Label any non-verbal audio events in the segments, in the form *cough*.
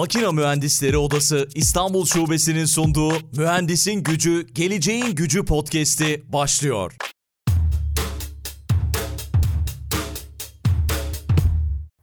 Makina Mühendisleri Odası İstanbul Şubesi'nin sunduğu Mühendisin Gücü, Geleceğin Gücü podcast'i başlıyor.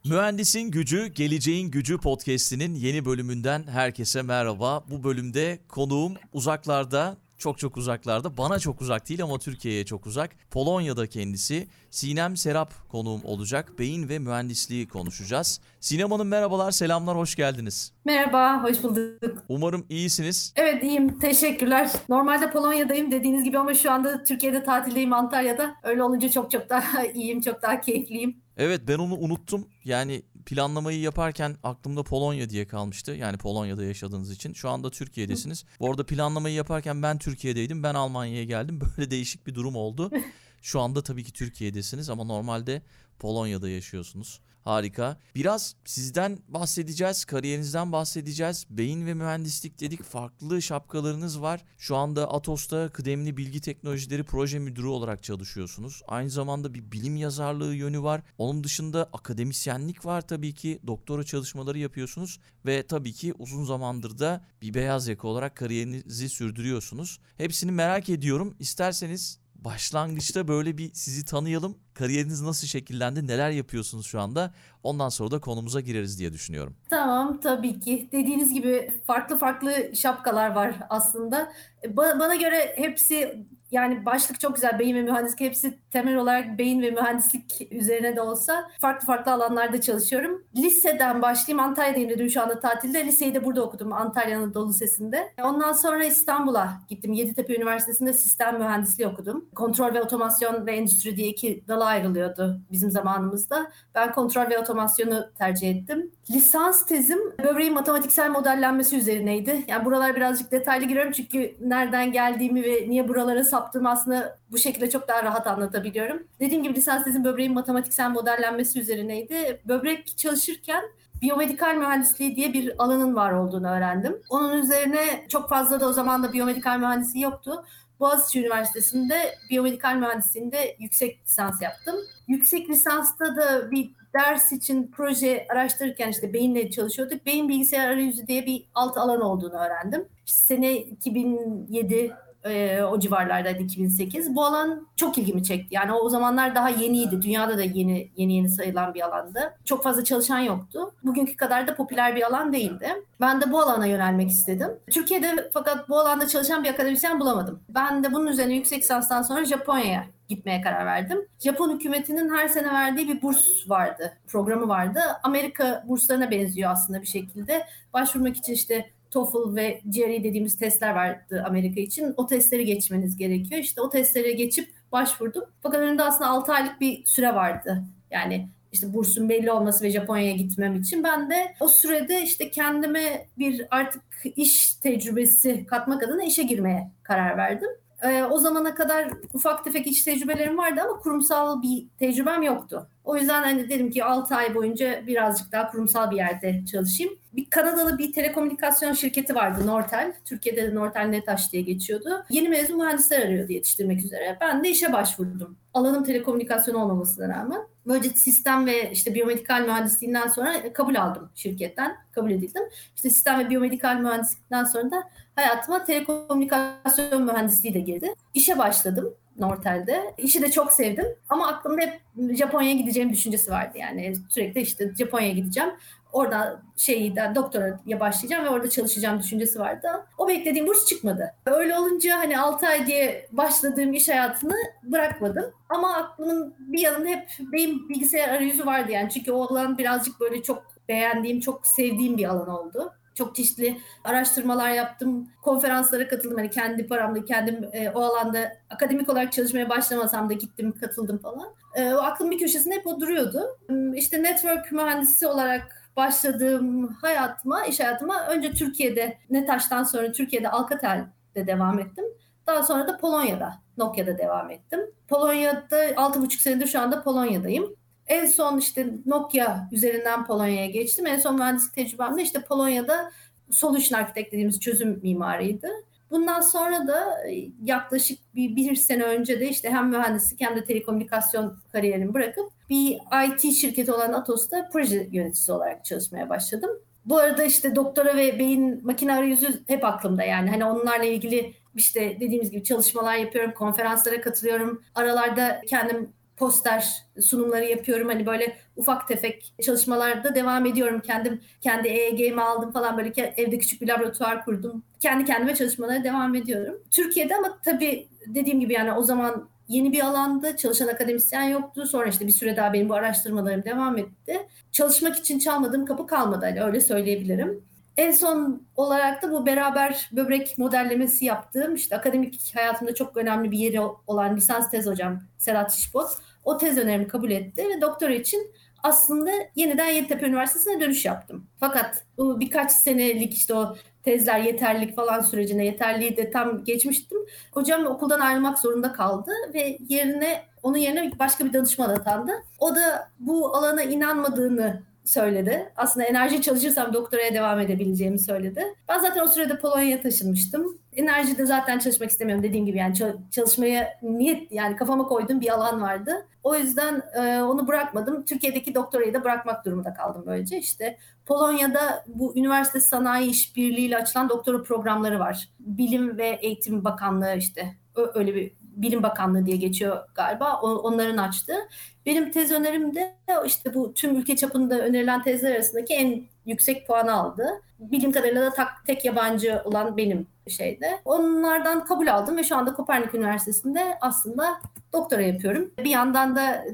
Mühendisin Gücü, Geleceğin Gücü podcast'inin yeni bölümünden herkese merhaba. Bu bölümde konuğum uzaklarda, çok çok uzaklarda. Bana çok uzak değil ama Türkiye'ye çok uzak. Polonya'da kendisi. Sinem Serap konuğum olacak. Beyin ve mühendisliği konuşacağız. Sinem Hanım merhabalar, selamlar, hoş geldiniz. Merhaba, hoş bulduk. Umarım iyisiniz. Evet iyiyim, teşekkürler. Normalde Polonya'dayım dediğiniz gibi ama şu anda Türkiye'de tatildeyim Antalya'da. Öyle olunca çok çok daha *laughs* iyiyim, çok daha keyifliyim. Evet ben onu unuttum. Yani planlamayı yaparken aklımda Polonya diye kalmıştı. Yani Polonya'da yaşadığınız için. Şu anda Türkiye'desiniz. Bu arada planlamayı yaparken ben Türkiye'deydim. Ben Almanya'ya geldim. *laughs* Böyle değişik bir durum oldu. *laughs* Şu anda tabii ki Türkiye'desiniz ama normalde Polonya'da yaşıyorsunuz. Harika. Biraz sizden bahsedeceğiz, kariyerinizden bahsedeceğiz. Beyin ve mühendislik dedik. Farklı şapkalarınız var. Şu anda Atos'ta kıdemli bilgi teknolojileri proje müdürü olarak çalışıyorsunuz. Aynı zamanda bir bilim yazarlığı yönü var. Onun dışında akademisyenlik var tabii ki. Doktora çalışmaları yapıyorsunuz ve tabii ki uzun zamandır da bir beyaz yaka olarak kariyerinizi sürdürüyorsunuz. Hepsini merak ediyorum. İsterseniz başlangıçta böyle bir sizi tanıyalım. Kariyeriniz nasıl şekillendi, neler yapıyorsunuz şu anda? Ondan sonra da konumuza gireriz diye düşünüyorum. Tamam, tabii ki. Dediğiniz gibi farklı farklı şapkalar var aslında. Ba- bana göre hepsi yani başlık çok güzel. Beyin ve mühendislik hepsi temel olarak beyin ve mühendislik üzerine de olsa farklı farklı alanlarda çalışıyorum. Liseden başlayayım. Antalya'dayım dedim şu anda tatilde. Liseyi de burada okudum Antalya Anadolu Lisesi'nde. Ondan sonra İstanbul'a gittim. Yeditepe Üniversitesi'nde sistem mühendisliği okudum. Kontrol ve otomasyon ve endüstri diye iki dala ayrılıyordu bizim zamanımızda. Ben kontrol ve otomasyonu tercih ettim. Lisans tezim böbreğin matematiksel modellenmesi üzerineydi. Yani buralar birazcık detaylı giriyorum çünkü nereden geldiğimi ve niye buralara saptığımı aslında bu şekilde çok daha rahat anlatabiliyorum. Dediğim gibi lisans tezim böbreğin matematiksel modellenmesi üzerineydi. Böbrek çalışırken biyomedikal mühendisliği diye bir alanın var olduğunu öğrendim. Onun üzerine çok fazla da o zaman da biyomedikal mühendisliği yoktu. Boğaziçi Üniversitesi'nde biyomedikal mühendisliğinde yüksek lisans yaptım. Yüksek lisansta da bir ders için proje araştırırken işte beyinle çalışıyorduk. Beyin bilgisayar arayüzü diye bir alt alan olduğunu öğrendim. İşte sene 2007 e, o civarlardaydı 2008. Bu alan çok ilgimi çekti. Yani o, o zamanlar daha yeniydi. Dünyada da yeni yeni yeni sayılan bir alandı. Çok fazla çalışan yoktu. Bugünkü kadar da popüler bir alan değildi. Ben de bu alana yönelmek istedim. Türkiye'de fakat bu alanda çalışan bir akademisyen bulamadım. Ben de bunun üzerine yüksek lisanstan sonra Japonya'ya gitmeye karar verdim. Japon hükümetinin her sene verdiği bir burs vardı, programı vardı. Amerika burslarına benziyor aslında bir şekilde. Başvurmak için işte TOEFL ve GRE dediğimiz testler vardı Amerika için. O testleri geçmeniz gerekiyor. İşte o testlere geçip başvurdum. Fakat önümde aslında 6 aylık bir süre vardı. Yani işte bursun belli olması ve Japonya'ya gitmem için ben de o sürede işte kendime bir artık iş tecrübesi katmak adına işe girmeye karar verdim. Ee, o zamana kadar ufak tefek iş tecrübelerim vardı ama kurumsal bir tecrübem yoktu. O yüzden hani dedim ki 6 ay boyunca birazcık daha kurumsal bir yerde çalışayım. Bir Kanadalı bir telekomünikasyon şirketi vardı Nortel. Türkiye'de de Nortel Netaş diye geçiyordu. Yeni mezun mühendisler arıyordu yetiştirmek üzere. Ben de işe başvurdum. Alanım telekomünikasyon olmamasına rağmen. Böylece sistem ve işte biyomedikal mühendisliğinden sonra kabul aldım şirketten. Kabul edildim. İşte sistem ve biyomedikal mühendislikten sonra da hayatıma telekomünikasyon mühendisliği de girdi. İşe başladım. Nortel'de. İşi de çok sevdim ama aklımda hep Japonya'ya gideceğim düşüncesi vardı yani. Sürekli işte Japonya'ya gideceğim. Orada şeyden doktoraya başlayacağım ve orada çalışacağım düşüncesi vardı. O beklediğim burs çıkmadı. Öyle olunca hani 6 ay diye başladığım iş hayatını bırakmadım. Ama aklımın bir yanında hep benim bilgisayar arayüzü vardı yani. Çünkü o alan birazcık böyle çok beğendiğim, çok sevdiğim bir alan oldu çok çeşitli araştırmalar yaptım, konferanslara katıldım. Hani kendi paramla kendim e, o alanda akademik olarak çalışmaya başlamasam da gittim, katıldım falan. E, o aklım bir köşesinde hep o duruyordu. İşte network mühendisi olarak başladığım hayatıma, iş hayatıma önce Türkiye'de, Netaş'tan sonra Türkiye'de Alcatel'de devam ettim. Daha sonra da Polonya'da, Nokia'da devam ettim. Polonya'da 6,5 senedir şu anda Polonya'dayım. En son işte Nokia üzerinden Polonya'ya geçtim. En son mühendislik tecrübemde işte Polonya'da solution architect dediğimiz çözüm mimarıydı. Bundan sonra da yaklaşık bir, bir sene önce de işte hem mühendislik hem de telekomünikasyon kariyerimi bırakıp bir IT şirketi olan Atos'ta proje yöneticisi olarak çalışmaya başladım. Bu arada işte doktora ve beyin makine arayüzü hep aklımda yani. Hani onlarla ilgili işte dediğimiz gibi çalışmalar yapıyorum, konferanslara katılıyorum. Aralarda kendim poster sunumları yapıyorum. Hani böyle ufak tefek çalışmalarda devam ediyorum. Kendim kendi EEG'mi aldım falan böyle evde küçük bir laboratuvar kurdum. Kendi kendime çalışmalara devam ediyorum. Türkiye'de ama tabii dediğim gibi yani o zaman yeni bir alanda çalışan akademisyen yoktu. Sonra işte bir süre daha benim bu araştırmalarım devam etti. Çalışmak için çalmadığım kapı kalmadı hani öyle söyleyebilirim. En son olarak da bu beraber böbrek modellemesi yaptığım işte akademik hayatımda çok önemli bir yeri olan lisans tez hocam Serhat Şişbot o tez önerimi kabul etti ve doktora için aslında yeniden Yeditepe Üniversitesi'ne dönüş yaptım. Fakat bu birkaç senelik işte o tezler yeterlilik falan sürecine yeterliği de tam geçmiştim. Hocam okuldan ayrılmak zorunda kaldı ve yerine onun yerine başka bir danışman atandı. O da bu alana inanmadığını söyledi. Aslında enerji çalışırsam doktoraya devam edebileceğimi söyledi. Ben zaten o sırada Polonya'ya taşınmıştım. Enerjide zaten çalışmak istemiyorum dediğim gibi yani çalışmaya niyet yani kafama koyduğum bir alan vardı. O yüzden e, onu bırakmadım. Türkiye'deki doktorayı da bırakmak durumunda kaldım böylece. İşte Polonya'da bu üniversite sanayi işbirliğiyle açılan doktora programları var. Bilim ve Eğitim Bakanlığı işte öyle bir Bilim Bakanlığı diye geçiyor galiba. onların açtığı. Benim tez önerim de işte bu tüm ülke çapında önerilen tezler arasındaki en yüksek puanı aldı. Bilim kadarıyla da tak, tek yabancı olan benim şeyde. Onlardan kabul aldım ve şu anda Kopernik Üniversitesi'nde aslında doktora yapıyorum. Bir yandan da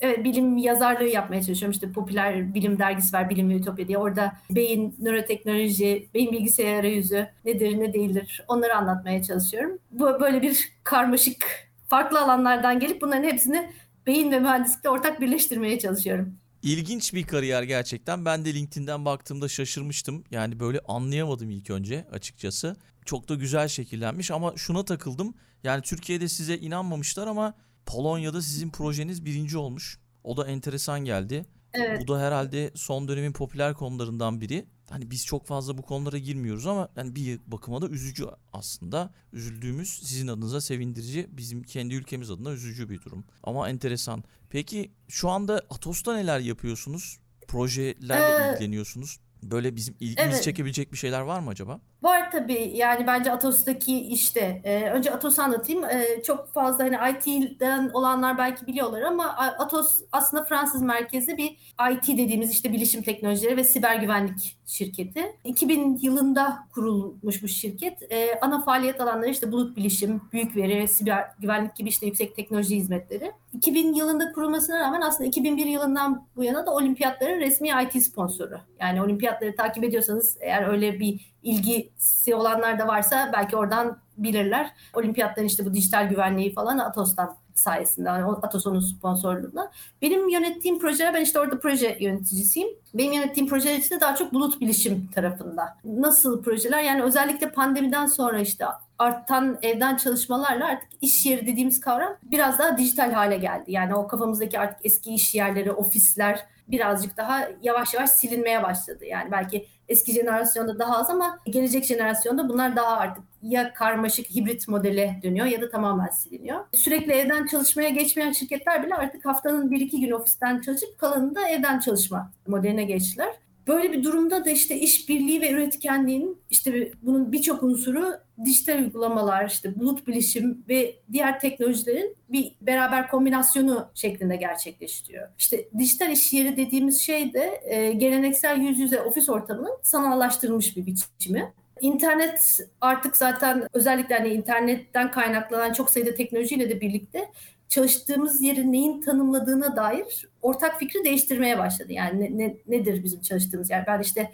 evet, bilim yazarlığı yapmaya çalışıyorum. İşte popüler bilim dergisi var Bilim ve Ütopya diye. Orada beyin nöroteknoloji, beyin bilgisayar arayüzü nedir ne değildir onları anlatmaya çalışıyorum. Bu böyle bir karmaşık farklı alanlardan gelip bunların hepsini beyin ve mühendislikte ortak birleştirmeye çalışıyorum. İlginç bir kariyer gerçekten. Ben de LinkedIn'den baktığımda şaşırmıştım. Yani böyle anlayamadım ilk önce açıkçası. Çok da güzel şekillenmiş ama şuna takıldım. Yani Türkiye'de size inanmamışlar ama Polonya'da sizin projeniz birinci olmuş. O da enteresan geldi. Evet. Bu da herhalde son dönemin popüler konularından biri. Hani biz çok fazla bu konulara girmiyoruz ama yani bir bakıma da üzücü aslında. Üzüldüğümüz sizin adınıza sevindirici, bizim kendi ülkemiz adına üzücü bir durum. Ama enteresan. Peki şu anda Atos'ta neler yapıyorsunuz? Projelerle ee, ilgileniyorsunuz. Böyle bizim ilgimizi evet. çekebilecek bir şeyler var mı acaba? Var tabii yani bence Atos'taki işte e, önce Atos'u anlatayım. E, çok fazla hani IT'den olanlar belki biliyorlar ama Atos aslında Fransız merkezli bir IT dediğimiz işte bilişim teknolojileri ve siber güvenlik şirketi. 2000 yılında kurulmuş bu şirket. E, ana faaliyet alanları işte bulut bilişim, büyük veri ve siber güvenlik gibi işte yüksek teknoloji hizmetleri. 2000 yılında kurulmasına rağmen aslında 2001 yılından bu yana da olimpiyatların resmi IT sponsoru. Yani olimpiyatları takip ediyorsanız eğer öyle bir ilgisi olanlar da varsa belki oradan bilirler. Olimpiyatların işte bu dijital güvenliği falan Atos'tan sayesinde. Yani Atos onun sponsorluğunda. Benim yönettiğim projeler ben işte orada proje yöneticisiyim. Benim yönettiğim projeler işte daha çok bulut bilişim tarafında. Nasıl projeler? Yani özellikle pandemiden sonra işte artan evden çalışmalarla artık iş yeri dediğimiz kavram biraz daha dijital hale geldi. Yani o kafamızdaki artık eski iş yerleri, ofisler birazcık daha yavaş yavaş silinmeye başladı. Yani belki eski jenerasyonda daha az ama gelecek jenerasyonda bunlar daha artık ya karmaşık hibrit modele dönüyor ya da tamamen siliniyor. Sürekli evden çalışmaya geçmeyen şirketler bile artık haftanın bir iki gün ofisten çalışıp kalanında evden çalışma modeline geçtiler. Böyle bir durumda da işte işbirliği ve üretkenliğin işte bunun birçok unsuru dijital uygulamalar, işte bulut bilişim ve diğer teknolojilerin bir beraber kombinasyonu şeklinde gerçekleştiriyor. İşte dijital iş yeri dediğimiz şey de e, geleneksel yüz yüze ofis ortamının sanallaştırılmış bir biçimi. İnternet artık zaten özellikle hani internetten kaynaklanan çok sayıda teknolojiyle de birlikte çalıştığımız yeri neyin tanımladığına dair ortak fikri değiştirmeye başladı. Yani ne, ne, nedir bizim çalıştığımız yer? Ben işte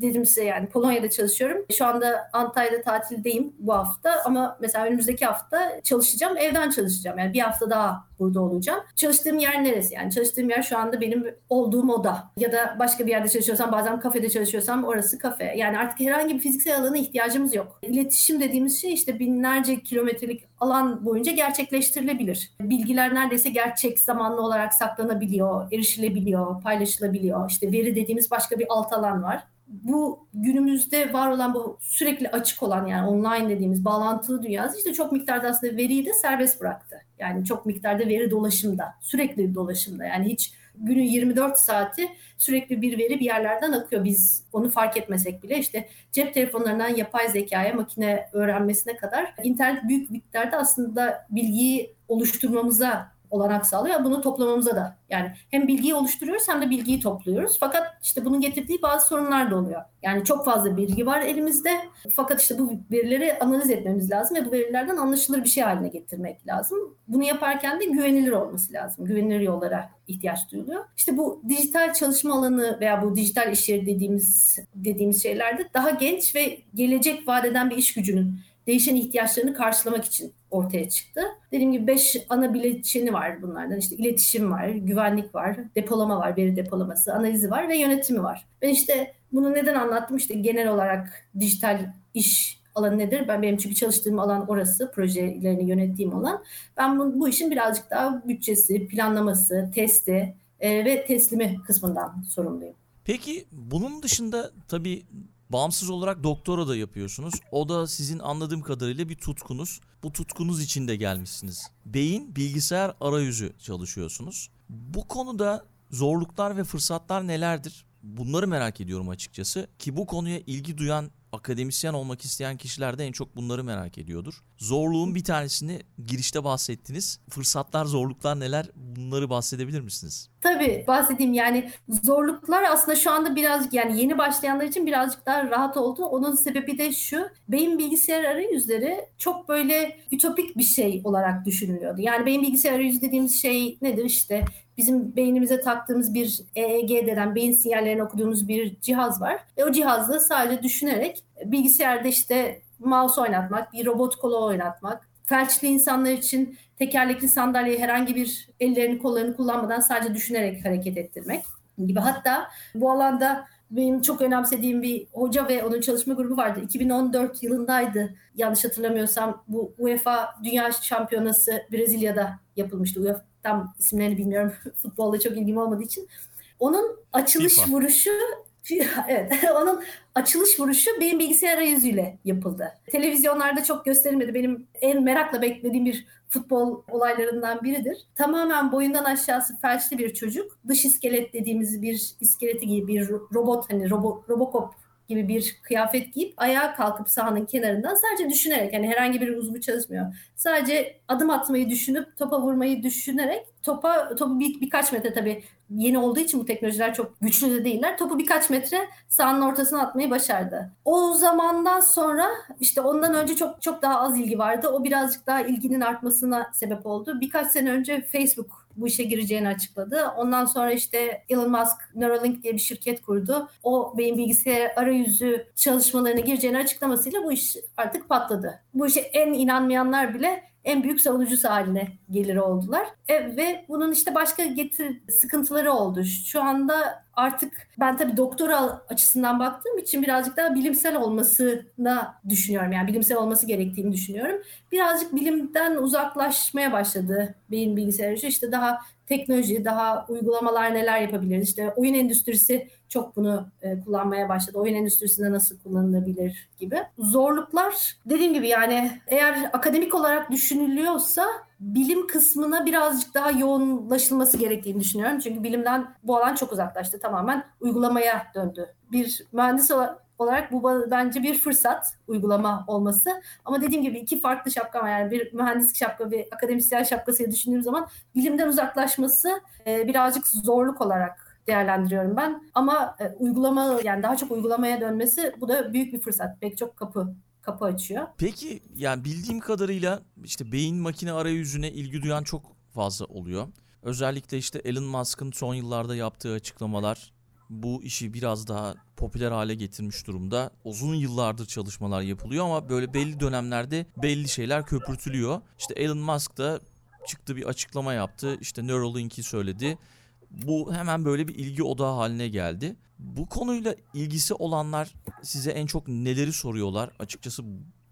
dedim size yani Polonya'da çalışıyorum. Şu anda Antalya'da tatildeyim bu hafta ama mesela önümüzdeki hafta çalışacağım. Evden çalışacağım. Yani bir hafta daha burada olacağım. Çalıştığım yer neresi? Yani çalıştığım yer şu anda benim olduğum oda. Ya da başka bir yerde çalışıyorsam bazen kafede çalışıyorsam orası kafe. Yani artık herhangi bir fiziksel alana ihtiyacımız yok. İletişim dediğimiz şey işte binlerce kilometrelik alan boyunca gerçekleştirilebilir. Bilgiler neredeyse gerçek zamanlı olarak saklanabiliyor, erişilebiliyor, paylaşılabiliyor. İşte veri dediğimiz başka bir alt alan var bu günümüzde var olan bu sürekli açık olan yani online dediğimiz bağlantılı dünyası işte çok miktarda aslında veriyi de serbest bıraktı. Yani çok miktarda veri dolaşımda, sürekli dolaşımda. Yani hiç günün 24 saati sürekli bir veri bir yerlerden akıyor. Biz onu fark etmesek bile işte cep telefonlarından yapay zekaya, makine öğrenmesine kadar internet büyük miktarda aslında bilgiyi oluşturmamıza olanak sağlıyor. Bunu toplamamıza da yani hem bilgiyi oluşturuyoruz hem de bilgiyi topluyoruz. Fakat işte bunun getirdiği bazı sorunlar da oluyor. Yani çok fazla bilgi var elimizde. Fakat işte bu verileri analiz etmemiz lazım ve bu verilerden anlaşılır bir şey haline getirmek lazım. Bunu yaparken de güvenilir olması lazım. Güvenilir yollara ihtiyaç duyuluyor. İşte bu dijital çalışma alanı veya bu dijital iş yeri dediğimiz dediğimiz şeylerde daha genç ve gelecek vadeden bir iş gücünün değişen ihtiyaçlarını karşılamak için ortaya çıktı. Dediğim gibi 5 ana bileşeni var bunlardan. İşte iletişim var, güvenlik var, depolama var, veri depolaması, analizi var ve yönetimi var. Ben işte bunu neden anlattım? İşte genel olarak dijital iş alanı nedir? Ben benim çünkü çalıştığım alan orası, projelerini yönettiğim alan. Ben bu, bu işin birazcık daha bütçesi, planlaması, testi e, ve teslimi kısmından sorumluyum. Peki bunun dışında tabii Bağımsız olarak doktora da yapıyorsunuz. O da sizin anladığım kadarıyla bir tutkunuz. Bu tutkunuz için de gelmişsiniz. Beyin bilgisayar arayüzü çalışıyorsunuz. Bu konuda zorluklar ve fırsatlar nelerdir? Bunları merak ediyorum açıkçası ki bu konuya ilgi duyan akademisyen olmak isteyen kişiler de en çok bunları merak ediyordur. Zorluğun bir tanesini girişte bahsettiniz. Fırsatlar, zorluklar neler? Bunları bahsedebilir misiniz? Tabii bahsedeyim. Yani zorluklar aslında şu anda birazcık yani yeni başlayanlar için birazcık daha rahat oldu. Onun sebebi de şu. Beyin bilgisayar arayüzleri çok böyle ütopik bir şey olarak düşünülüyordu. Yani beyin bilgisayar arayüzü dediğimiz şey nedir? İşte bizim beynimize taktığımız bir EEG denen beyin sinyallerini okuduğumuz bir cihaz var. Ve o cihazla sadece düşünerek bilgisayarda işte mouse oynatmak, bir robot kolu oynatmak, felçli insanlar için tekerlekli sandalyeyi herhangi bir ellerini kollarını kullanmadan sadece düşünerek hareket ettirmek gibi. Hatta bu alanda benim çok önemsediğim bir hoca ve onun çalışma grubu vardı. 2014 yılındaydı yanlış hatırlamıyorsam bu UEFA Dünya Şampiyonası Brezilya'da yapılmıştı. UEFA tam isimlerini bilmiyorum *laughs* futbolda çok ilgim olmadığı için. Onun açılış FIFA. vuruşu *laughs* evet *laughs* onun açılış vuruşu benim bilgisayar arayüzüyle yapıldı. Televizyonlarda çok gösterilmedi. Benim en merakla beklediğim bir futbol olaylarından biridir. Tamamen boyundan aşağısı felçli bir çocuk. Dış iskelet dediğimiz bir iskeleti gibi bir robot hani robo, Robocop gibi bir kıyafet giyip ayağa kalkıp sahanın kenarından sadece düşünerek yani herhangi bir uzvu çalışmıyor. Sadece adım atmayı düşünüp topa vurmayı düşünerek topa topu bir, birkaç metre tabii yeni olduğu için bu teknolojiler çok güçlü de değiller. Topu birkaç metre sahanın ortasına atmayı başardı. O zamandan sonra işte ondan önce çok çok daha az ilgi vardı. O birazcık daha ilginin artmasına sebep oldu. Birkaç sene önce Facebook bu işe gireceğini açıkladı. Ondan sonra işte Elon Musk Neuralink diye bir şirket kurdu. O beyin bilgisayar arayüzü çalışmalarına gireceğini açıklamasıyla bu iş artık patladı. Bu işe en inanmayanlar bile en büyük savunucusu haline gelir oldular. E, ve bunun işte başka getir sıkıntıları oldu. Şu anda artık ben tabii doktora açısından baktığım için birazcık daha bilimsel olmasına düşünüyorum. Yani bilimsel olması gerektiğini düşünüyorum. Birazcık bilimden uzaklaşmaya başladı beyin bilgisayarı. İşte daha teknoloji, daha uygulamalar neler yapabiliriz? İşte oyun endüstrisi çok bunu e, kullanmaya başladı. Oyun endüstrisinde nasıl kullanılabilir gibi. Zorluklar dediğim gibi yani eğer akademik olarak düşünülüyorsa bilim kısmına birazcık daha yoğunlaşılması gerektiğini düşünüyorum. Çünkü bilimden bu alan çok uzaklaştı. Tamamen uygulamaya döndü. Bir mühendis olarak bu bence bir fırsat uygulama olması. Ama dediğim gibi iki farklı şapka var. Yani bir mühendislik şapka ve akademisyen şapkası düşündüğüm zaman bilimden uzaklaşması e, birazcık zorluk olarak değerlendiriyorum ben. Ama e, uygulama yani daha çok uygulamaya dönmesi bu da büyük bir fırsat. Pek çok kapı kapı açıyor. Peki yani bildiğim kadarıyla işte beyin makine arayüzüne ilgi duyan çok fazla oluyor. Özellikle işte Elon Musk'ın son yıllarda yaptığı açıklamalar bu işi biraz daha popüler hale getirmiş durumda. Uzun yıllardır çalışmalar yapılıyor ama böyle belli dönemlerde belli şeyler köpürtülüyor. İşte Elon Musk da çıktı bir açıklama yaptı. İşte Neuralink'i söyledi. Bu hemen böyle bir ilgi odağı haline geldi. Bu konuyla ilgisi olanlar size en çok neleri soruyorlar? Açıkçası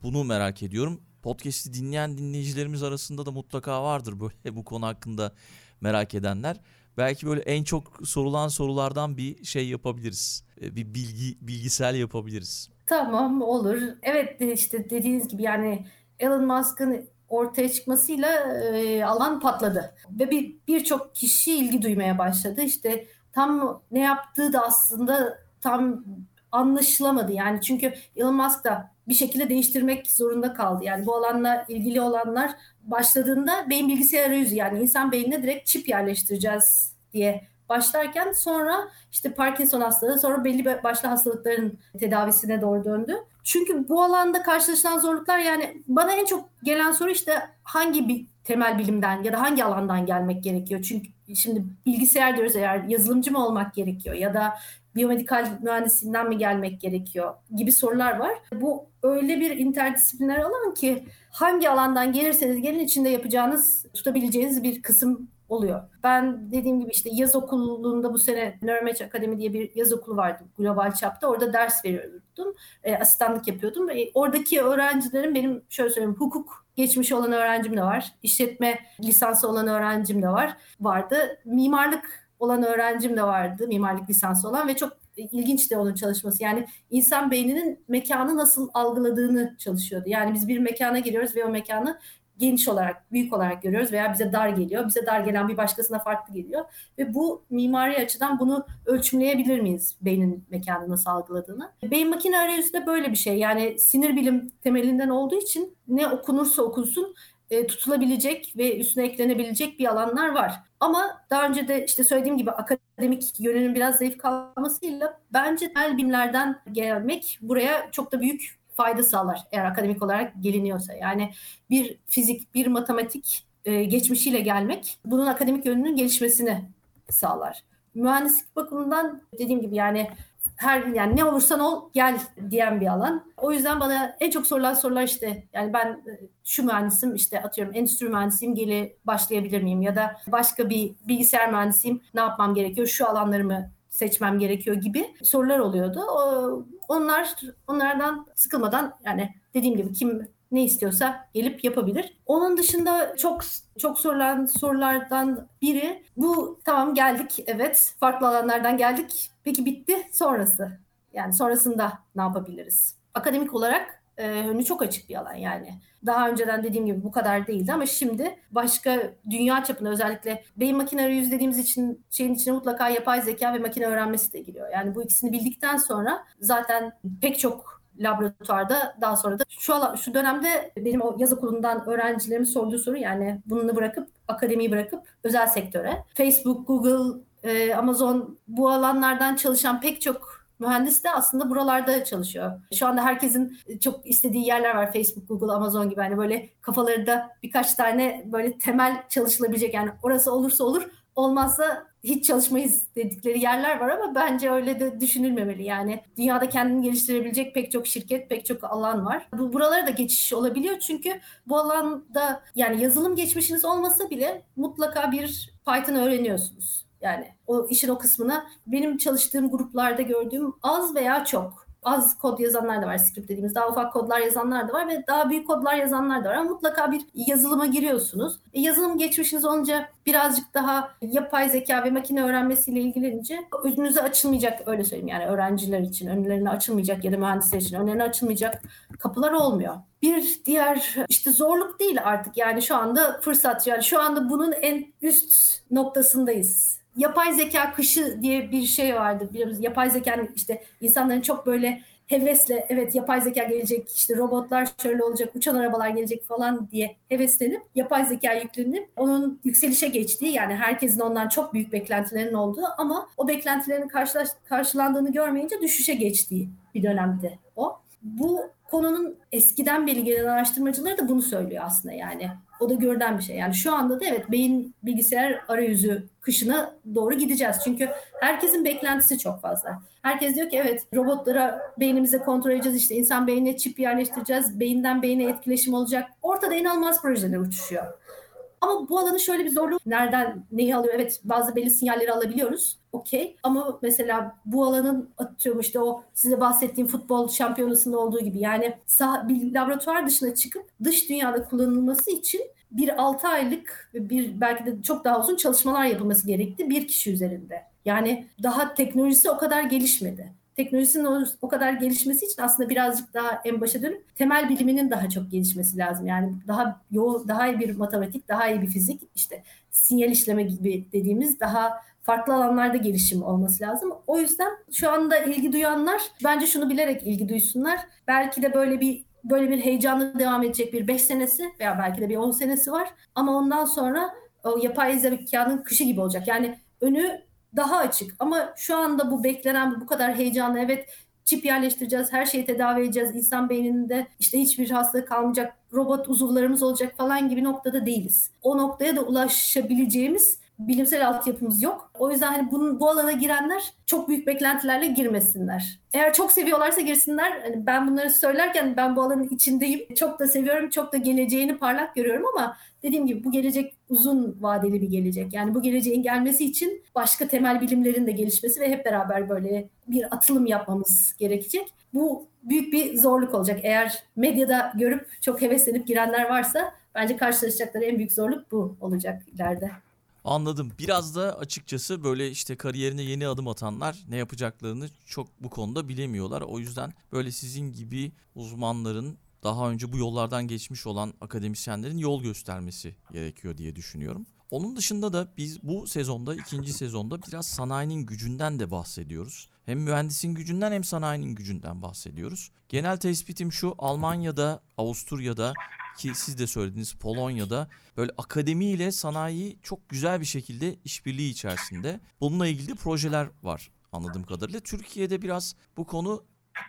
bunu merak ediyorum. Podcast'i dinleyen dinleyicilerimiz arasında da mutlaka vardır böyle bu konu hakkında merak edenler. Belki böyle en çok sorulan sorulardan bir şey yapabiliriz. E, bir bilgi bilgisel yapabiliriz. Tamam olur. Evet işte dediğiniz gibi yani Elon Musk'ın ortaya çıkmasıyla e, alan patladı. Ve bir birçok kişi ilgi duymaya başladı. İşte tam ne yaptığı da aslında tam anlaşılamadı. Yani çünkü Elon Musk da bir şekilde değiştirmek zorunda kaldı. Yani bu alanla ilgili olanlar başladığında beyin bilgisayar arayüzü yani insan beynine direkt çip yerleştireceğiz diye başlarken sonra işte Parkinson hastalığı sonra belli başlı hastalıkların tedavisine doğru döndü. Çünkü bu alanda karşılaşılan zorluklar yani bana en çok gelen soru işte hangi bir temel bilimden ya da hangi alandan gelmek gerekiyor? Çünkü şimdi bilgisayar diyoruz eğer yazılımcı mı olmak gerekiyor ya da biyomedikal mühendisinden mi gelmek gerekiyor gibi sorular var. Bu öyle bir interdisipliner alan ki hangi alandan gelirseniz gelin içinde yapacağınız, tutabileceğiniz bir kısım oluyor. Ben dediğim gibi işte yaz okulunda bu sene Neuromatch Akademi diye bir yaz okulu vardı global çapta. Orada ders veriyordum. E, asistanlık yapıyordum. E, oradaki öğrencilerim benim şöyle söyleyeyim hukuk geçmişi olan öğrencim de var. İşletme lisansı olan öğrencim de var. Vardı. Mimarlık olan öğrencim de vardı. Mimarlık lisansı olan ve çok ilginç de onun çalışması. Yani insan beyninin mekanı nasıl algıladığını çalışıyordu. Yani biz bir mekana giriyoruz ve o mekanı geniş olarak, büyük olarak görüyoruz veya bize dar geliyor. Bize dar gelen bir başkasına farklı geliyor. Ve bu mimari açıdan bunu ölçümleyebilir miyiz beynin mekanı nasıl algıladığını? Beyin makine arayüzü de böyle bir şey. Yani sinir bilim temelinden olduğu için ne okunursa okunsun e, tutulabilecek ve üstüne eklenebilecek bir alanlar var. Ama daha önce de işte söylediğim gibi akademik yönünün biraz zayıf kalmasıyla bence temel bilimlerden gelmek buraya çok da büyük fayda sağlar eğer akademik olarak geliniyorsa. Yani bir fizik, bir matematik e, geçmişiyle gelmek bunun akademik yönünün gelişmesini sağlar. Mühendislik bakımından dediğim gibi yani her yani ne olursan ol gel diyen bir alan. O yüzden bana en çok sorulan sorular işte yani ben e, şu mühendisim işte atıyorum endüstri mühendisiyim geli başlayabilir miyim ya da başka bir bilgisayar mühendisiyim ne yapmam gerekiyor şu alanlarımı seçmem gerekiyor gibi sorular oluyordu. Onlar onlardan sıkılmadan yani dediğim gibi kim ne istiyorsa gelip yapabilir. Onun dışında çok çok sorulan sorulardan biri bu tamam geldik evet farklı alanlardan geldik. Peki bitti sonrası. Yani sonrasında ne yapabiliriz? Akademik olarak e, önü çok açık bir alan yani. Daha önceden dediğim gibi bu kadar değildi ama şimdi başka dünya çapında özellikle beyin makine arayüzü dediğimiz için şeyin içine mutlaka yapay zeka ve makine öğrenmesi de giriyor. Yani bu ikisini bildikten sonra zaten pek çok laboratuvarda daha sonra da şu alan, şu dönemde benim o yaz okulundan öğrencilerimin sorduğu soru yani bunu bırakıp akademiyi bırakıp özel sektöre Facebook, Google, e, Amazon bu alanlardan çalışan pek çok mühendis de aslında buralarda çalışıyor. Şu anda herkesin çok istediği yerler var. Facebook, Google, Amazon gibi. Hani böyle kafalarında birkaç tane böyle temel çalışılabilecek yani orası olursa olur olmazsa hiç çalışmayız dedikleri yerler var ama bence öyle de düşünülmemeli. Yani dünyada kendini geliştirebilecek pek çok şirket, pek çok alan var. Bu buralara da geçiş olabiliyor çünkü bu alanda yani yazılım geçmişiniz olmasa bile mutlaka bir Python öğreniyorsunuz. Yani o işin o kısmına benim çalıştığım gruplarda gördüğüm az veya çok az kod yazanlar da var script dediğimiz daha ufak kodlar yazanlar da var ve daha büyük kodlar yazanlar da var ama mutlaka bir yazılıma giriyorsunuz. E, yazılım geçmişiniz olunca birazcık daha yapay zeka ve makine öğrenmesiyle ilgilenince önünüze açılmayacak öyle söyleyeyim yani öğrenciler için önlerine açılmayacak ya da mühendisler için önlerine açılmayacak kapılar olmuyor. Bir diğer işte zorluk değil artık yani şu anda fırsat yani şu anda bunun en üst noktasındayız yapay zeka kışı diye bir şey vardı. Biliyoruz yapay zeka işte insanların çok böyle hevesle evet yapay zeka gelecek işte robotlar şöyle olacak uçan arabalar gelecek falan diye heveslenip yapay zeka yüklenip onun yükselişe geçtiği yani herkesin ondan çok büyük beklentilerinin olduğu ama o beklentilerin karşılaş, karşılandığını görmeyince düşüşe geçtiği bir dönemde o. Bu konunun eskiden beri gelen araştırmacıları da bunu söylüyor aslında yani. O da görülen bir şey. Yani şu anda da evet beyin bilgisayar arayüzü kışına doğru gideceğiz. Çünkü herkesin beklentisi çok fazla. Herkes diyor ki evet robotlara beynimize kontrol edeceğiz işte insan beynine çip yerleştireceğiz. Beyinden beyine etkileşim olacak. Ortada inanılmaz projeler uçuşuyor. Ama bu alanın şöyle bir zorluğu nereden neyi alıyor? Evet bazı belli sinyalleri alabiliyoruz. Okey. Ama mesela bu alanın atıyorum işte o size bahsettiğim futbol şampiyonasında olduğu gibi yani sah- bir laboratuvar dışına çıkıp dış dünyada kullanılması için bir 6 aylık ve bir belki de çok daha uzun çalışmalar yapılması gerekti bir kişi üzerinde. Yani daha teknolojisi o kadar gelişmedi. Teknolojisinin o, o kadar gelişmesi için aslında birazcık daha en başa dönüp temel biliminin daha çok gelişmesi lazım. Yani daha yoğun, daha iyi bir matematik, daha iyi bir fizik, işte sinyal işleme gibi dediğimiz daha farklı alanlarda gelişim olması lazım. O yüzden şu anda ilgi duyanlar bence şunu bilerek ilgi duysunlar. Belki de böyle bir böyle bir heyecanlı devam edecek bir 5 senesi veya belki de bir 10 senesi var. Ama ondan sonra o yapay zekanın kışı gibi olacak. Yani önü daha açık. Ama şu anda bu beklenen bu kadar heyecanlı evet çip yerleştireceğiz, her şeyi tedavi edeceğiz, insan beyninde işte hiçbir hastalık kalmayacak, robot uzuvlarımız olacak falan gibi noktada değiliz. O noktaya da ulaşabileceğimiz bilimsel altyapımız yok. O yüzden hani bunun, bu alana girenler çok büyük beklentilerle girmesinler. Eğer çok seviyorlarsa girsinler. Hani ben bunları söylerken ben bu alanın içindeyim. Çok da seviyorum, çok da geleceğini parlak görüyorum ama dediğim gibi bu gelecek uzun vadeli bir gelecek. Yani bu geleceğin gelmesi için başka temel bilimlerin de gelişmesi ve hep beraber böyle bir atılım yapmamız gerekecek. Bu büyük bir zorluk olacak. Eğer medyada görüp çok heveslenip girenler varsa bence karşılaşacakları en büyük zorluk bu olacak ileride. Anladım. Biraz da açıkçası böyle işte kariyerine yeni adım atanlar ne yapacaklarını çok bu konuda bilemiyorlar. O yüzden böyle sizin gibi uzmanların daha önce bu yollardan geçmiş olan akademisyenlerin yol göstermesi gerekiyor diye düşünüyorum. Onun dışında da biz bu sezonda, ikinci sezonda biraz sanayinin gücünden de bahsediyoruz. Hem mühendisin gücünden hem sanayinin gücünden bahsediyoruz. Genel tespitim şu, Almanya'da, Avusturya'da ki siz de söylediniz Polonya'da böyle akademi ile sanayi çok güzel bir şekilde işbirliği içerisinde. Bununla ilgili projeler var anladığım kadarıyla. Türkiye'de biraz bu konu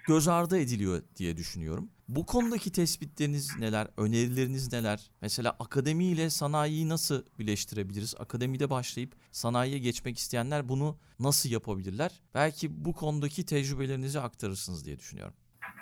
göz ardı ediliyor diye düşünüyorum. Bu konudaki tespitleriniz neler, önerileriniz neler? Mesela akademi ile sanayiyi nasıl birleştirebiliriz? Akademide başlayıp sanayiye geçmek isteyenler bunu nasıl yapabilirler? Belki bu konudaki tecrübelerinizi aktarırsınız diye düşünüyorum.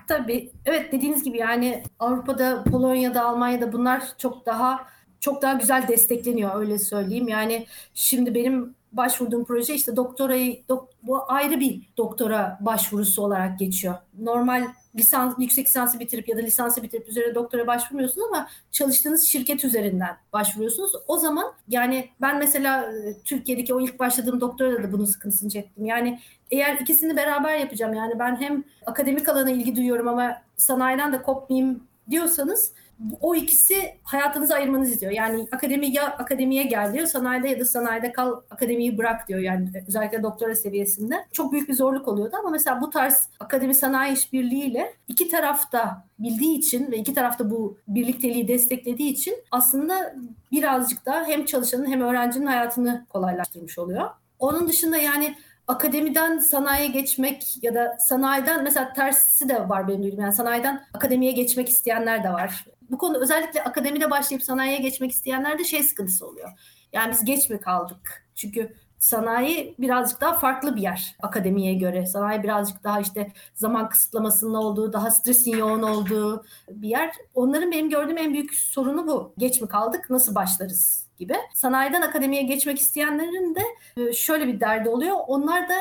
Tabii. Evet dediğiniz gibi yani Avrupa'da, Polonya'da, Almanya'da bunlar çok daha çok daha güzel destekleniyor öyle söyleyeyim. Yani şimdi benim başvurduğum proje işte doktorayı dok, bu ayrı bir doktora başvurusu olarak geçiyor. Normal lisans yüksek lisansı bitirip ya da lisansı bitirip üzerine doktora başvurmuyorsunuz ama çalıştığınız şirket üzerinden başvuruyorsunuz. O zaman yani ben mesela e, Türkiye'deki o ilk başladığım doktora da bunun sıkıntısını çektim. Yani eğer ikisini beraber yapacağım yani ben hem akademik alana ilgi duyuyorum ama sanayiden de kopmayayım diyorsanız o ikisi hayatınızı ayırmanız istiyor. Yani akademi ya akademiye gel diyor, sanayide ya da sanayide kal, akademiyi bırak diyor. Yani özellikle doktora seviyesinde. Çok büyük bir zorluk oluyordu ama mesela bu tarz akademi sanayi işbirliğiyle iki tarafta bildiği için ve iki tarafta bu birlikteliği desteklediği için aslında birazcık daha hem çalışanın hem öğrencinin hayatını kolaylaştırmış oluyor. Onun dışında yani akademiden sanayiye geçmek ya da sanayiden mesela tersi de var benim bildiğim. Yani sanayiden akademiye geçmek isteyenler de var. Bu konu özellikle akademide başlayıp sanayiye geçmek isteyenlerde şey sıkıntısı oluyor. Yani biz geç mi kaldık? Çünkü sanayi birazcık daha farklı bir yer akademiye göre. Sanayi birazcık daha işte zaman kısıtlamasının olduğu, daha stresin yoğun olduğu bir yer. Onların benim gördüğüm en büyük sorunu bu. Geç mi kaldık? Nasıl başlarız? Gibi. Sanayiden akademiye geçmek isteyenlerin de e, şöyle bir derdi oluyor. Onlar da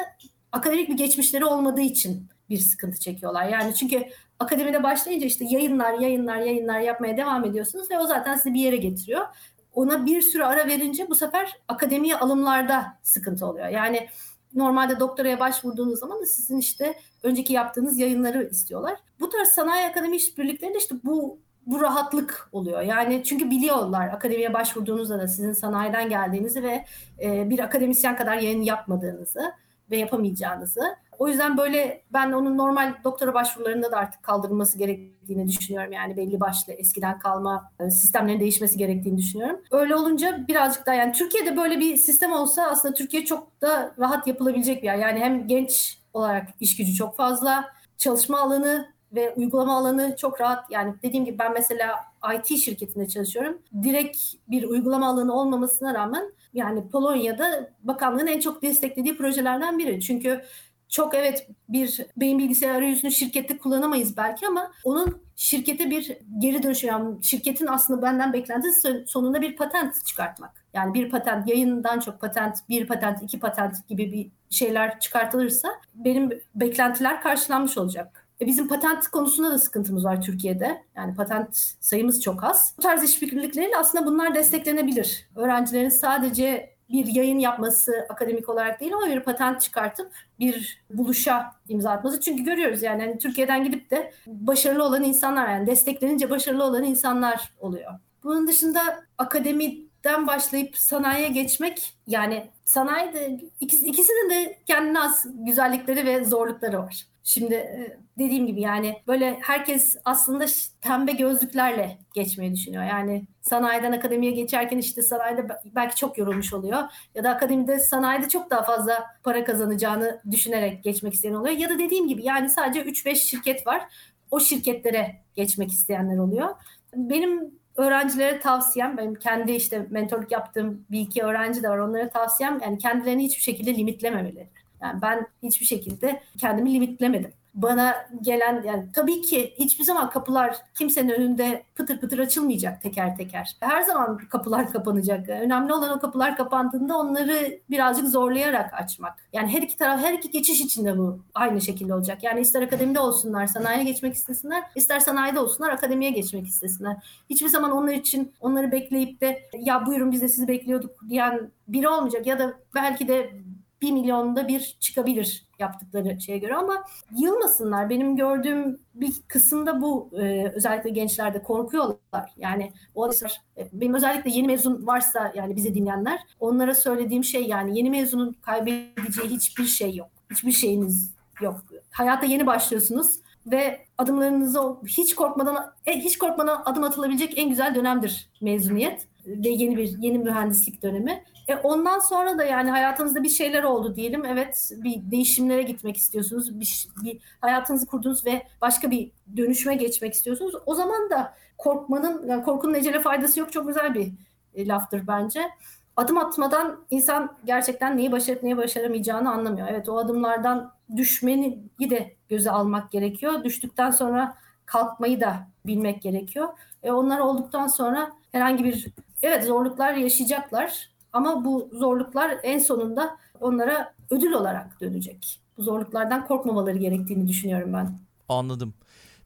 akademik bir geçmişleri olmadığı için bir sıkıntı çekiyorlar. Yani çünkü akademide başlayınca işte yayınlar, yayınlar, yayınlar yapmaya devam ediyorsunuz ve o zaten sizi bir yere getiriyor. Ona bir sürü ara verince bu sefer akademiye alımlarda sıkıntı oluyor. Yani normalde doktoraya başvurduğunuz zaman da sizin işte önceki yaptığınız yayınları istiyorlar. Bu tarz sanayi akademi işbirliklerinde işte bu bu rahatlık oluyor. Yani çünkü biliyorlar akademiye başvurduğunuzda da sizin sanayiden geldiğinizi ve e, bir akademisyen kadar yayın yapmadığınızı ve yapamayacağınızı. O yüzden böyle ben onun normal doktora başvurularında da artık kaldırılması gerektiğini düşünüyorum. Yani belli başlı eskiden kalma e, sistemlerin değişmesi gerektiğini düşünüyorum. Öyle olunca birazcık daha yani Türkiye'de böyle bir sistem olsa aslında Türkiye çok da rahat yapılabilecek bir yer. Yani hem genç olarak iş gücü çok fazla, çalışma alanı ve uygulama alanı çok rahat. Yani dediğim gibi ben mesela IT şirketinde çalışıyorum. Direkt bir uygulama alanı olmamasına rağmen yani Polonya'da bakanlığın en çok desteklediği projelerden biri. Çünkü çok evet bir beyin bilgisayar arayüzünü şirkette kullanamayız belki ama onun şirkete bir geri dönüşü yani şirketin aslında benden beklentisi sonunda bir patent çıkartmak. Yani bir patent yayından çok patent, bir patent, iki patent gibi bir şeyler çıkartılırsa benim beklentiler karşılanmış olacak. E, bizim patent konusunda da sıkıntımız var Türkiye'de. Yani patent sayımız çok az. Bu tarz işbirlikleriyle aslında bunlar desteklenebilir. Öğrencilerin sadece bir yayın yapması akademik olarak değil ama bir patent çıkartıp bir buluşa imza atması. Çünkü görüyoruz yani hani Türkiye'den gidip de başarılı olan insanlar yani desteklenince başarılı olan insanlar oluyor. Bunun dışında akademiden başlayıp sanayiye geçmek yani sanayide ikisi, ikisinin de kendine az güzellikleri ve zorlukları var. Şimdi e, dediğim gibi yani böyle herkes aslında pembe gözlüklerle geçmeyi düşünüyor. Yani sanayiden akademiye geçerken işte sanayide belki çok yorulmuş oluyor. Ya da akademide sanayide çok daha fazla para kazanacağını düşünerek geçmek isteyen oluyor. Ya da dediğim gibi yani sadece 3-5 şirket var. O şirketlere geçmek isteyenler oluyor. Benim öğrencilere tavsiyem, benim kendi işte mentorluk yaptığım bir iki öğrenci de var. Onlara tavsiyem yani kendilerini hiçbir şekilde limitlememeleri. Yani ben hiçbir şekilde kendimi limitlemedim. Bana gelen yani tabii ki hiçbir zaman kapılar kimsenin önünde pıtır pıtır açılmayacak teker teker. Her zaman kapılar kapanacak. Önemli olan o kapılar kapandığında onları birazcık zorlayarak açmak. Yani her iki taraf her iki geçiş içinde bu aynı şekilde olacak. Yani ister akademide olsunlar, sanayiye geçmek istesinler, ister sanayide olsunlar, akademiye geçmek istesinler. Hiçbir zaman onlar için onları bekleyip de ya buyurun biz de sizi bekliyorduk diyen biri olmayacak ya da belki de bir milyonda bir çıkabilir yaptıkları şeye göre ama yılmasınlar. Benim gördüğüm bir kısımda bu e, özellikle gençlerde korkuyorlar. Yani o e, benim özellikle yeni mezun varsa yani bize dinleyenler onlara söylediğim şey yani yeni mezunun kaybedeceği hiçbir şey yok. Hiçbir şeyiniz yok. Hayata yeni başlıyorsunuz ve adımlarınızı hiç korkmadan e, hiç korkmadan adım atılabilecek en güzel dönemdir mezuniyet ve yeni bir yeni mühendislik dönemi. E ondan sonra da yani hayatınızda bir şeyler oldu diyelim. Evet bir değişimlere gitmek istiyorsunuz. Bir, bir hayatınızı kurdunuz ve başka bir dönüşüme geçmek istiyorsunuz. O zaman da korkmanın, yani korkunun ecele faydası yok. Çok güzel bir e, laftır bence. Adım atmadan insan gerçekten neyi başarıp neyi başaramayacağını anlamıyor. Evet o adımlardan düşmeni de göze almak gerekiyor. Düştükten sonra kalkmayı da bilmek gerekiyor. E onlar olduktan sonra herhangi bir evet zorluklar yaşayacaklar ama bu zorluklar en sonunda onlara ödül olarak dönecek. Bu zorluklardan korkmamaları gerektiğini düşünüyorum ben. Anladım.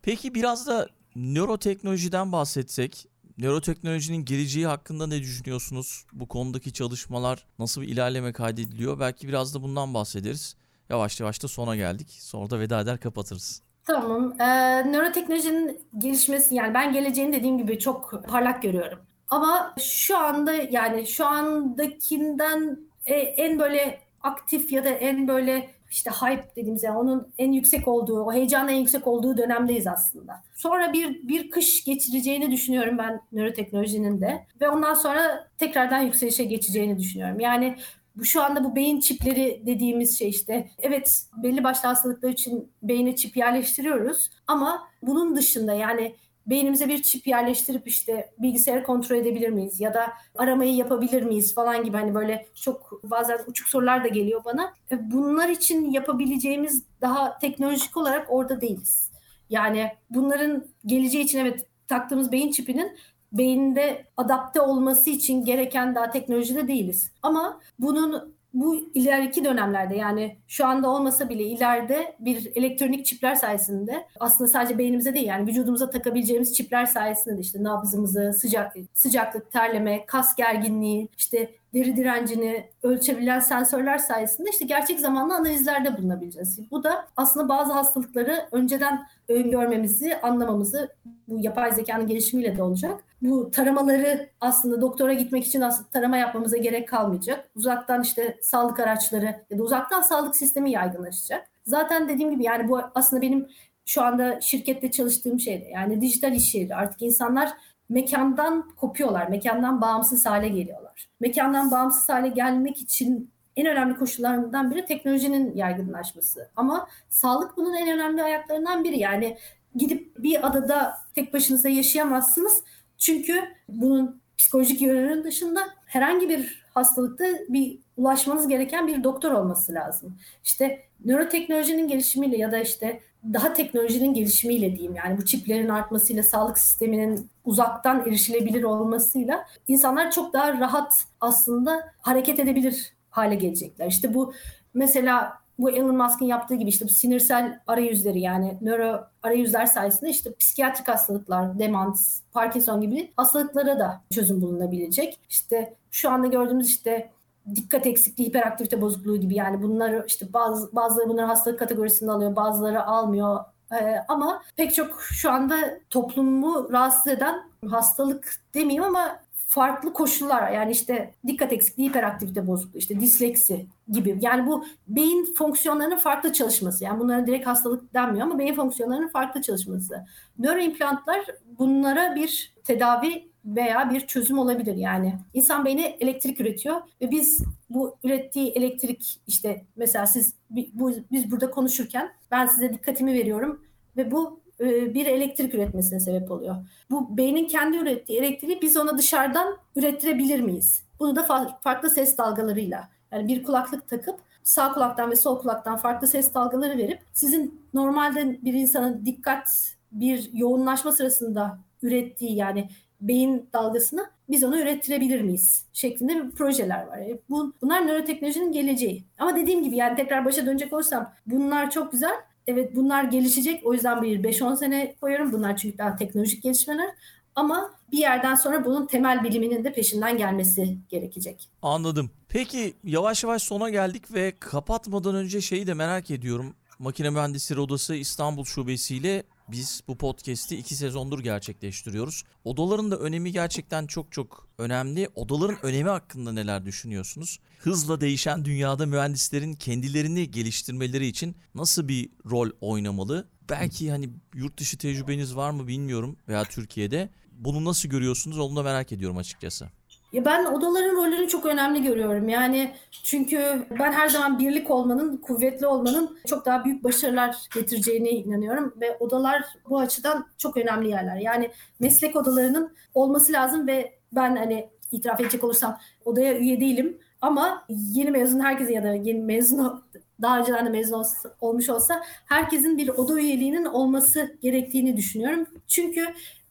Peki biraz da nöroteknolojiden bahsetsek. Nöroteknolojinin geleceği hakkında ne düşünüyorsunuz? Bu konudaki çalışmalar nasıl bir ilerleme kaydediliyor? Belki biraz da bundan bahsederiz. Yavaş yavaş da sona geldik. Sonra da veda eder kapatırız. Tamam. Ee, nöroteknolojinin gelişmesi yani ben geleceğini dediğim gibi çok parlak görüyorum. Ama şu anda yani şu andakinden e, en böyle aktif ya da en böyle işte hype dediğimiz yani onun en yüksek olduğu, o heyecanın en yüksek olduğu dönemdeyiz aslında. Sonra bir bir kış geçireceğini düşünüyorum ben nöroteknolojinin de ve ondan sonra tekrardan yükselişe geçeceğini düşünüyorum. Yani bu şu anda bu beyin çipleri dediğimiz şey işte evet belli başlı hastalıklar için beyne çip yerleştiriyoruz ama bunun dışında yani beynimize bir çip yerleştirip işte bilgisayarı kontrol edebilir miyiz ya da aramayı yapabilir miyiz falan gibi hani böyle çok bazen uçuk sorular da geliyor bana. E, bunlar için yapabileceğimiz daha teknolojik olarak orada değiliz. Yani bunların geleceği için evet taktığımız beyin çipinin beyinde adapte olması için gereken daha teknolojide değiliz. Ama bunun bu ileriki dönemlerde yani şu anda olmasa bile ileride bir elektronik çipler sayesinde aslında sadece beynimize değil yani vücudumuza takabileceğimiz çipler sayesinde de işte nabzımızı, sıcak, sıcaklık, terleme, kas gerginliği, işte deri direncini ölçebilen sensörler sayesinde işte gerçek zamanlı analizlerde bulunabileceğiz. Bu da aslında bazı hastalıkları önceden öngörmemizi, anlamamızı bu yapay zekanın gelişimiyle de olacak. Bu taramaları aslında doktora gitmek için aslında tarama yapmamıza gerek kalmayacak. Uzaktan işte sağlık araçları ya da uzaktan sağlık sistemi yaygınlaşacak. Zaten dediğim gibi yani bu aslında benim şu anda şirkette çalıştığım şeyde yani dijital iş yeri artık insanlar mekandan kopuyorlar, mekandan bağımsız hale geliyorlar. Mekandan bağımsız hale gelmek için en önemli koşullarından biri teknolojinin yaygınlaşması. Ama sağlık bunun en önemli ayaklarından biri. Yani gidip bir adada tek başınıza yaşayamazsınız. Çünkü bunun psikolojik yönünün dışında herhangi bir hastalıkta bir ulaşmanız gereken bir doktor olması lazım. İşte nöroteknolojinin gelişimiyle ya da işte daha teknolojinin gelişimiyle diyeyim yani bu çiplerin artmasıyla sağlık sisteminin uzaktan erişilebilir olmasıyla insanlar çok daha rahat aslında hareket edebilir hale gelecekler. İşte bu mesela bu Elon Musk'ın yaptığı gibi işte bu sinirsel arayüzleri yani nöro arayüzler sayesinde işte psikiyatrik hastalıklar, demans, Parkinson gibi hastalıklara da çözüm bulunabilecek. İşte şu anda gördüğümüz işte dikkat eksikliği, hiperaktivite bozukluğu gibi yani bunlar işte bazı bazıları bunları hastalık kategorisinde alıyor, bazıları almıyor. Ee, ama pek çok şu anda toplumu rahatsız eden hastalık demeyeyim ama farklı koşullar yani işte dikkat eksikliği, hiperaktivite bozukluğu, işte disleksi gibi. Yani bu beyin fonksiyonlarının farklı çalışması. Yani bunlara direkt hastalık denmiyor ama beyin fonksiyonlarının farklı çalışması. Nöroimplantlar bunlara bir tedavi veya bir çözüm olabilir yani. İnsan beyni elektrik üretiyor ve biz bu ürettiği elektrik işte mesela siz bu, biz burada konuşurken ben size dikkatimi veriyorum ve bu bir elektrik üretmesine sebep oluyor. Bu beynin kendi ürettiği elektriği biz ona dışarıdan ürettirebilir miyiz? Bunu da farklı ses dalgalarıyla yani bir kulaklık takıp sağ kulaktan ve sol kulaktan farklı ses dalgaları verip sizin normalde bir insanın dikkat bir yoğunlaşma sırasında ürettiği yani beyin dalgasını biz onu ürettirebilir miyiz? Şeklinde bir projeler var. E, bu, bunlar nöroteknolojinin geleceği. Ama dediğim gibi yani tekrar başa dönecek olursam bunlar çok güzel. Evet bunlar gelişecek. O yüzden bir 5-10 sene koyarım. Bunlar çünkü daha teknolojik gelişmeler. Ama bir yerden sonra bunun temel biliminin de peşinden gelmesi gerekecek. Anladım. Peki yavaş yavaş sona geldik ve kapatmadan önce şeyi de merak ediyorum. Makine Mühendisleri Odası İstanbul Şubesi ile biz bu podcast'i iki sezondur gerçekleştiriyoruz. Odaların da önemi gerçekten çok çok önemli. Odaların önemi hakkında neler düşünüyorsunuz? Hızla değişen dünyada mühendislerin kendilerini geliştirmeleri için nasıl bir rol oynamalı? Belki hani yurt dışı tecrübeniz var mı bilmiyorum veya Türkiye'de. Bunu nasıl görüyorsunuz onu da merak ediyorum açıkçası. Ya ben odaların rolünü çok önemli görüyorum. Yani çünkü ben her zaman birlik olmanın, kuvvetli olmanın çok daha büyük başarılar getireceğine inanıyorum ve odalar bu açıdan çok önemli yerler. Yani meslek odalarının olması lazım ve ben hani itiraf edecek olursam odaya üye değilim ama yeni mezun herkesin ya da yeni mezun daha önceden de mezun olmuş olsa herkesin bir oda üyeliğinin olması gerektiğini düşünüyorum. Çünkü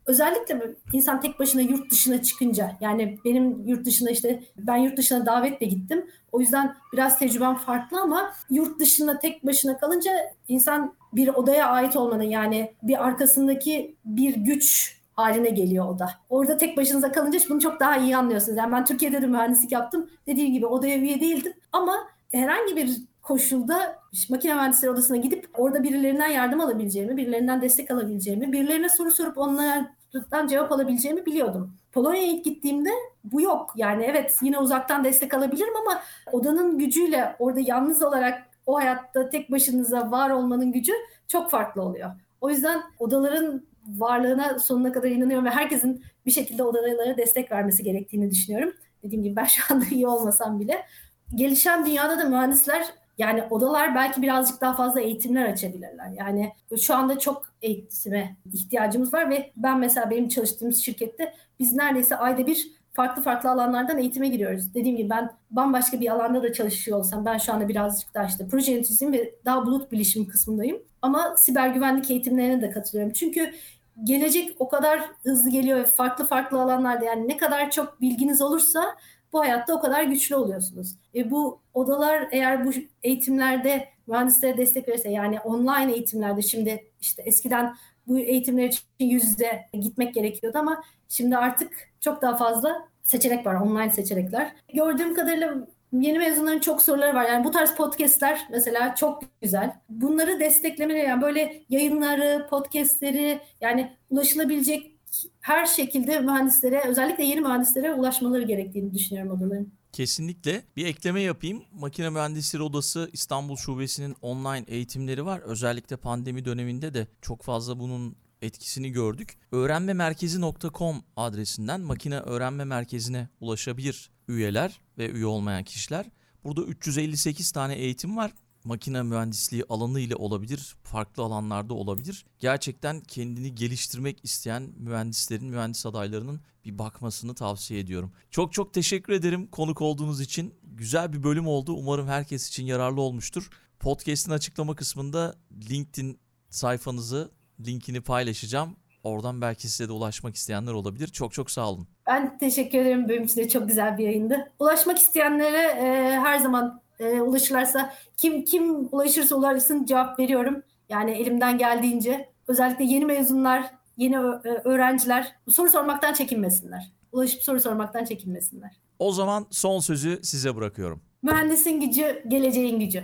özellikle insan tek başına yurt dışına çıkınca yani benim yurt dışına işte ben yurt dışına davetle gittim. O yüzden biraz tecrübem farklı ama yurt dışında tek başına kalınca insan bir odaya ait olmanın yani bir arkasındaki bir güç haline geliyor o da. Orada tek başınıza kalınca bunu çok daha iyi anlıyorsunuz. Yani ben Türkiye'de de mühendislik yaptım. Dediğim gibi odaya üye değildim ama herhangi bir koşulda makine mühendisleri odasına gidip orada birilerinden yardım alabileceğimi, birilerinden destek alabileceğimi, birilerine soru sorup onlardan cevap alabileceğimi biliyordum. Polonya'ya ilk gittiğimde bu yok. Yani evet yine uzaktan destek alabilirim ama odanın gücüyle orada yalnız olarak o hayatta tek başınıza var olmanın gücü çok farklı oluyor. O yüzden odaların varlığına sonuna kadar inanıyorum ve herkesin bir şekilde odalara destek vermesi gerektiğini düşünüyorum. Dediğim gibi ben şu anda iyi olmasam bile. Gelişen dünyada da mühendisler yani odalar belki birazcık daha fazla eğitimler açabilirler. Yani şu anda çok eğitime ihtiyacımız var ve ben mesela benim çalıştığımız şirkette biz neredeyse ayda bir farklı farklı alanlardan eğitime giriyoruz. Dediğim gibi ben bambaşka bir alanda da çalışıyor olsam ben şu anda birazcık daha işte proje yöneticisiyim ve daha bulut bilişim kısmındayım. Ama siber güvenlik eğitimlerine de katılıyorum. Çünkü gelecek o kadar hızlı geliyor ve farklı farklı alanlarda yani ne kadar çok bilginiz olursa bu hayatta o kadar güçlü oluyorsunuz. E bu odalar eğer bu eğitimlerde mühendislere destek verirse yani online eğitimlerde şimdi işte eskiden bu eğitimler için yüz yüze gitmek gerekiyordu ama şimdi artık çok daha fazla seçenek var, online seçenekler. Gördüğüm kadarıyla yeni mezunların çok soruları var. Yani bu tarz podcastler mesela çok güzel. Bunları desteklemeli yani böyle yayınları, podcastleri yani ulaşılabilecek her şekilde mühendislere özellikle yeni mühendislere ulaşmaları gerektiğini düşünüyorum odaların. Kesinlikle. Bir ekleme yapayım. Makine Mühendisleri Odası İstanbul Şubesi'nin online eğitimleri var. Özellikle pandemi döneminde de çok fazla bunun etkisini gördük. Öğrenmemerkezi.com adresinden makine öğrenme merkezine ulaşabilir üyeler ve üye olmayan kişiler. Burada 358 tane eğitim var makine mühendisliği alanı ile olabilir, farklı alanlarda olabilir. Gerçekten kendini geliştirmek isteyen mühendislerin, mühendis adaylarının bir bakmasını tavsiye ediyorum. Çok çok teşekkür ederim konuk olduğunuz için. Güzel bir bölüm oldu. Umarım herkes için yararlı olmuştur. Podcast'in açıklama kısmında LinkedIn sayfanızı, linkini paylaşacağım. Oradan belki size de ulaşmak isteyenler olabilir. Çok çok sağ olun. Ben teşekkür ederim. Benim için de çok güzel bir yayındı. Ulaşmak isteyenlere e, her zaman e, ulaşırlarsa kim kim ulaşırsa ulaşsın cevap veriyorum. Yani elimden geldiğince özellikle yeni mezunlar, yeni öğrenciler soru sormaktan çekinmesinler. ulaşıp soru sormaktan çekinmesinler. O zaman son sözü size bırakıyorum. Mühendisin gücü, geleceğin gücü.